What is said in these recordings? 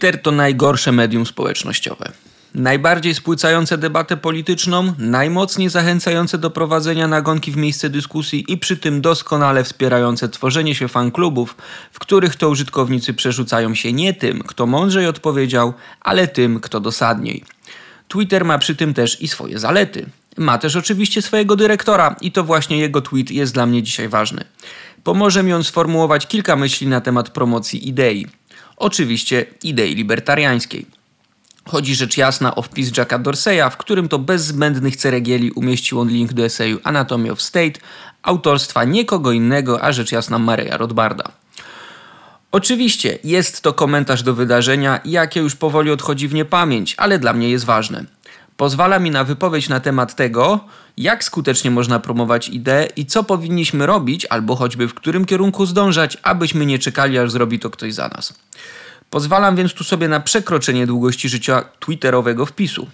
Twitter to najgorsze medium społecznościowe. Najbardziej spłycające debatę polityczną, najmocniej zachęcające do prowadzenia nagonki w miejsce dyskusji i przy tym doskonale wspierające tworzenie się fanklubów, w których to użytkownicy przerzucają się nie tym, kto mądrzej odpowiedział, ale tym, kto dosadniej. Twitter ma przy tym też i swoje zalety. Ma też oczywiście swojego dyrektora i to właśnie jego tweet jest dla mnie dzisiaj ważny. Pomoże mi on sformułować kilka myśli na temat promocji idei. Oczywiście idei libertariańskiej. Chodzi rzecz jasna o wpis Jacka Dorseya, w którym to bez zbędnych ceregieli umieścił on link do eseju Anatomy of State autorstwa nikogo innego, a rzecz jasna Mareja Rothbarda. Oczywiście jest to komentarz do wydarzenia, jakie już powoli odchodzi w niepamięć, ale dla mnie jest ważne. Pozwala mi na wypowiedź na temat tego, jak skutecznie można promować ideę i co powinniśmy robić, albo choćby w którym kierunku zdążać, abyśmy nie czekali, aż zrobi to ktoś za nas. Pozwalam więc tu sobie na przekroczenie długości życia twitterowego wpisu.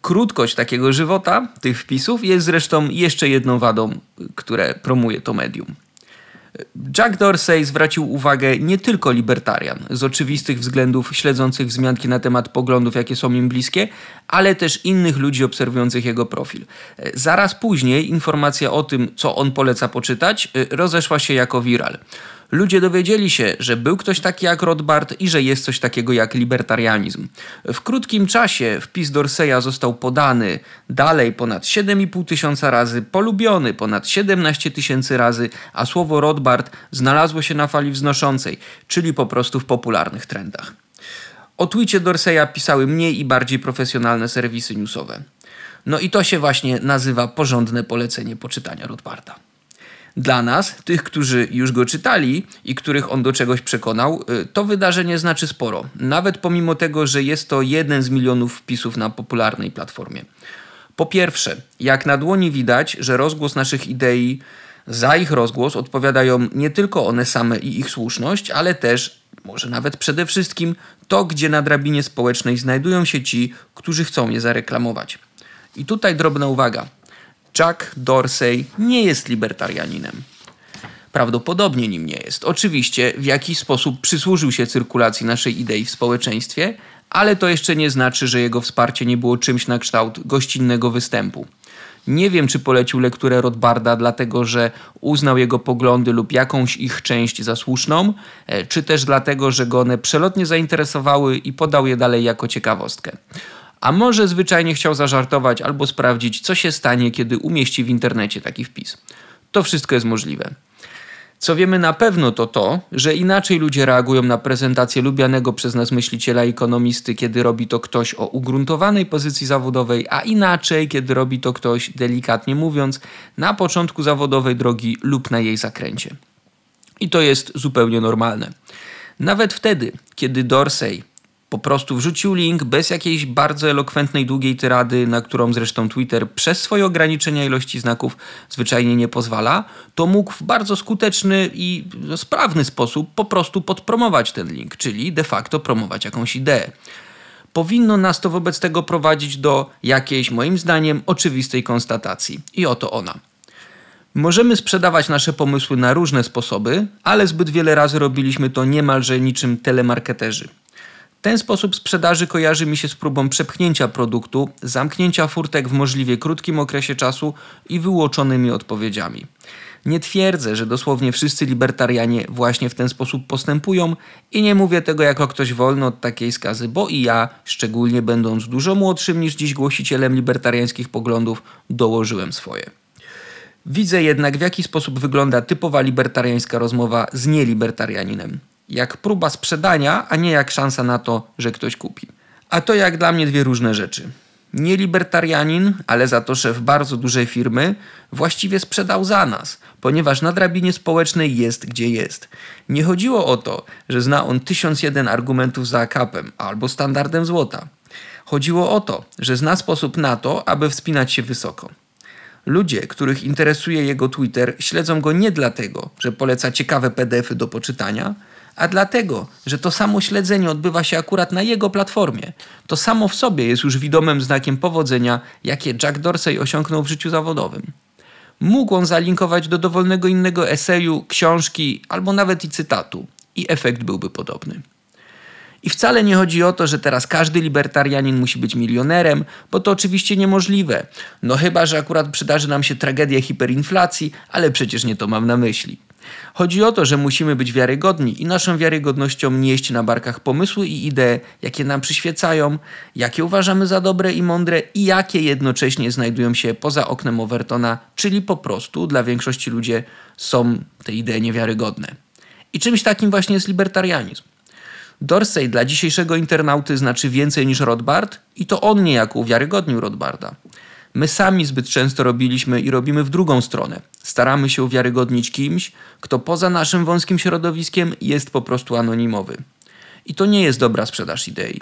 Krótkość takiego żywota tych wpisów jest zresztą jeszcze jedną wadą, które promuje to medium. Jack Dorsey zwrócił uwagę nie tylko libertarian, z oczywistych względów śledzących wzmianki na temat poglądów, jakie są im bliskie, ale też innych ludzi obserwujących jego profil. Zaraz później informacja o tym, co on poleca poczytać, rozeszła się jako viral. Ludzie dowiedzieli się, że był ktoś taki jak Rothbard i że jest coś takiego jak libertarianizm. W krótkim czasie wpis Dorseya został podany dalej ponad 7,5 tysiąca razy, polubiony ponad 17 tysięcy razy, a słowo Rothbard znalazło się na fali wznoszącej, czyli po prostu w popularnych trendach. O twicie Dorseya pisały mniej i bardziej profesjonalne serwisy newsowe. No i to się właśnie nazywa porządne polecenie poczytania Rothbarda. Dla nas, tych, którzy już go czytali i których on do czegoś przekonał, y, to wydarzenie znaczy sporo. Nawet pomimo tego, że jest to jeden z milionów wpisów na popularnej platformie. Po pierwsze, jak na dłoni widać, że rozgłos naszych idei, za ich rozgłos odpowiadają nie tylko one same i ich słuszność, ale też, może nawet przede wszystkim, to, gdzie na drabinie społecznej znajdują się ci, którzy chcą je zareklamować. I tutaj drobna uwaga. Jack Dorsey nie jest libertarianinem. Prawdopodobnie nim nie jest. Oczywiście w jakiś sposób przysłużył się cyrkulacji naszej idei w społeczeństwie, ale to jeszcze nie znaczy, że jego wsparcie nie było czymś na kształt gościnnego występu. Nie wiem, czy polecił lekturę Rothbarda, dlatego że uznał jego poglądy lub jakąś ich część za słuszną, e, czy też dlatego, że go one przelotnie zainteresowały i podał je dalej jako ciekawostkę. A może zwyczajnie chciał zażartować albo sprawdzić, co się stanie, kiedy umieści w internecie taki wpis. To wszystko jest możliwe. Co wiemy na pewno to to, że inaczej ludzie reagują na prezentację lubianego przez nas myśliciela ekonomisty, kiedy robi to ktoś o ugruntowanej pozycji zawodowej, a inaczej, kiedy robi to ktoś, delikatnie mówiąc, na początku zawodowej drogi lub na jej zakręcie. I to jest zupełnie normalne. Nawet wtedy, kiedy Dorsey po prostu wrzucił link bez jakiejś bardzo elokwentnej, długiej tyrady, na którą zresztą Twitter przez swoje ograniczenia ilości znaków zwyczajnie nie pozwala, to mógł w bardzo skuteczny i sprawny sposób po prostu podpromować ten link, czyli de facto promować jakąś ideę. Powinno nas to wobec tego prowadzić do jakiejś, moim zdaniem, oczywistej konstatacji. I oto ona. Możemy sprzedawać nasze pomysły na różne sposoby, ale zbyt wiele razy robiliśmy to niemalże niczym telemarketerzy. Ten sposób sprzedaży kojarzy mi się z próbą przepchnięcia produktu, zamknięcia furtek w możliwie krótkim okresie czasu i wyłoczonymi odpowiedziami. Nie twierdzę, że dosłownie wszyscy libertarianie właśnie w ten sposób postępują i nie mówię tego jako ktoś wolny od takiej skazy, bo i ja, szczególnie będąc dużo młodszym niż dziś głosicielem libertariańskich poglądów, dołożyłem swoje. Widzę jednak w jaki sposób wygląda typowa libertariańska rozmowa z nielibertarianinem jak próba sprzedania, a nie jak szansa na to, że ktoś kupi. A to jak dla mnie dwie różne rzeczy. Nie libertarianin, ale za to szef bardzo dużej firmy, właściwie sprzedał za nas, ponieważ na drabinie społecznej jest gdzie jest. Nie chodziło o to, że zna on 1001 argumentów za akapem albo standardem złota. Chodziło o to, że zna sposób na to, aby wspinać się wysoko. Ludzie, których interesuje jego Twitter, śledzą go nie dlatego, że poleca ciekawe PDFy do poczytania, a dlatego, że to samo śledzenie odbywa się akurat na jego platformie. To samo w sobie jest już widomym znakiem powodzenia, jakie Jack Dorsey osiągnął w życiu zawodowym. Mógł on zalinkować do dowolnego innego eseju, książki albo nawet i cytatu, i efekt byłby podobny. I wcale nie chodzi o to, że teraz każdy libertarianin musi być milionerem, bo to oczywiście niemożliwe. No chyba, że akurat przydarzy nam się tragedia hiperinflacji, ale przecież nie to mam na myśli. Chodzi o to, że musimy być wiarygodni i naszą wiarygodnością nieść na barkach pomysły i idee, jakie nam przyświecają, jakie uważamy za dobre i mądre i jakie jednocześnie znajdują się poza oknem Overtona, czyli po prostu dla większości ludzi są te idee niewiarygodne. I czymś takim właśnie jest libertarianizm. Dorsey dla dzisiejszego internauty znaczy więcej niż Rothbard i to on niejako uwiarygodnił Rothbarda. My sami zbyt często robiliśmy i robimy w drugą stronę. Staramy się uwiarygodnić kimś, kto poza naszym wąskim środowiskiem jest po prostu anonimowy. I to nie jest dobra sprzedaż idei.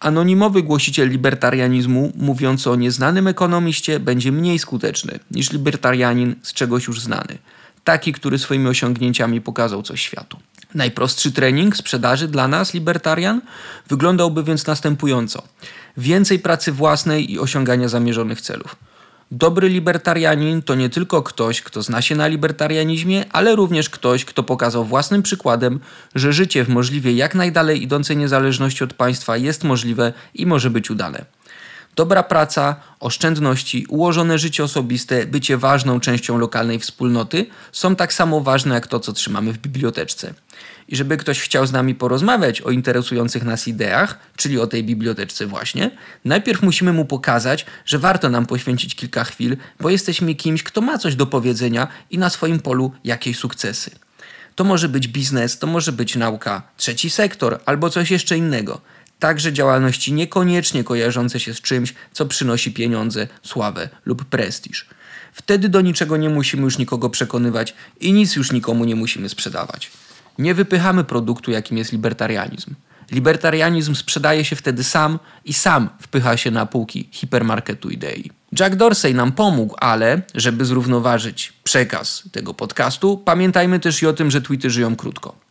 Anonimowy głosiciel libertarianizmu, mówiąc o nieznanym ekonomiście, będzie mniej skuteczny niż libertarianin z czegoś już znany. Taki, który swoimi osiągnięciami pokazał coś światu. Najprostszy trening sprzedaży dla nas, libertarian, wyglądałby więc następująco: więcej pracy własnej i osiągania zamierzonych celów. Dobry libertarianin to nie tylko ktoś, kto zna się na libertarianizmie, ale również ktoś, kto pokazał własnym przykładem, że życie w możliwie jak najdalej idącej niezależności od państwa jest możliwe i może być udane. Dobra praca, oszczędności, ułożone życie osobiste, bycie ważną częścią lokalnej wspólnoty są tak samo ważne jak to, co trzymamy w biblioteczce. I żeby ktoś chciał z nami porozmawiać o interesujących nas ideach, czyli o tej biblioteczce właśnie, najpierw musimy mu pokazać, że warto nam poświęcić kilka chwil, bo jesteśmy kimś, kto ma coś do powiedzenia i na swoim polu jakieś sukcesy. To może być biznes, to może być nauka, trzeci sektor albo coś jeszcze innego także działalności niekoniecznie kojarzące się z czymś, co przynosi pieniądze, sławę lub prestiż. Wtedy do niczego nie musimy już nikogo przekonywać i nic już nikomu nie musimy sprzedawać. Nie wypychamy produktu, jakim jest libertarianizm. Libertarianizm sprzedaje się wtedy sam i sam wpycha się na półki hipermarketu idei. Jack Dorsey nam pomógł, ale żeby zrównoważyć przekaz tego podcastu, pamiętajmy też i o tym, że tweety żyją krótko.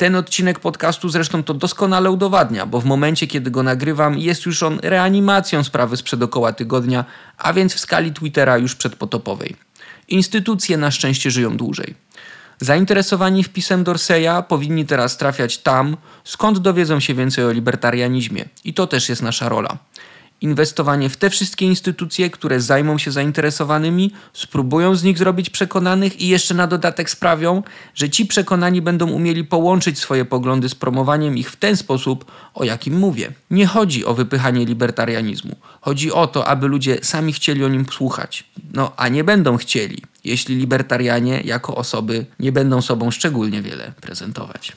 Ten odcinek podcastu zresztą to doskonale udowadnia, bo w momencie, kiedy go nagrywam, jest już on reanimacją sprawy sprzed około tygodnia, a więc w skali Twittera już przedpotopowej. Instytucje na szczęście żyją dłużej. Zainteresowani wpisem Dorseya powinni teraz trafiać tam, skąd dowiedzą się więcej o libertarianizmie. I to też jest nasza rola inwestowanie w te wszystkie instytucje, które zajmą się zainteresowanymi, spróbują z nich zrobić przekonanych i jeszcze na dodatek sprawią, że ci przekonani będą umieli połączyć swoje poglądy z promowaniem ich w ten sposób, o jakim mówię. Nie chodzi o wypychanie libertarianizmu. Chodzi o to, aby ludzie sami chcieli o nim słuchać. No, a nie będą chcieli, jeśli libertarianie jako osoby nie będą sobą szczególnie wiele prezentować.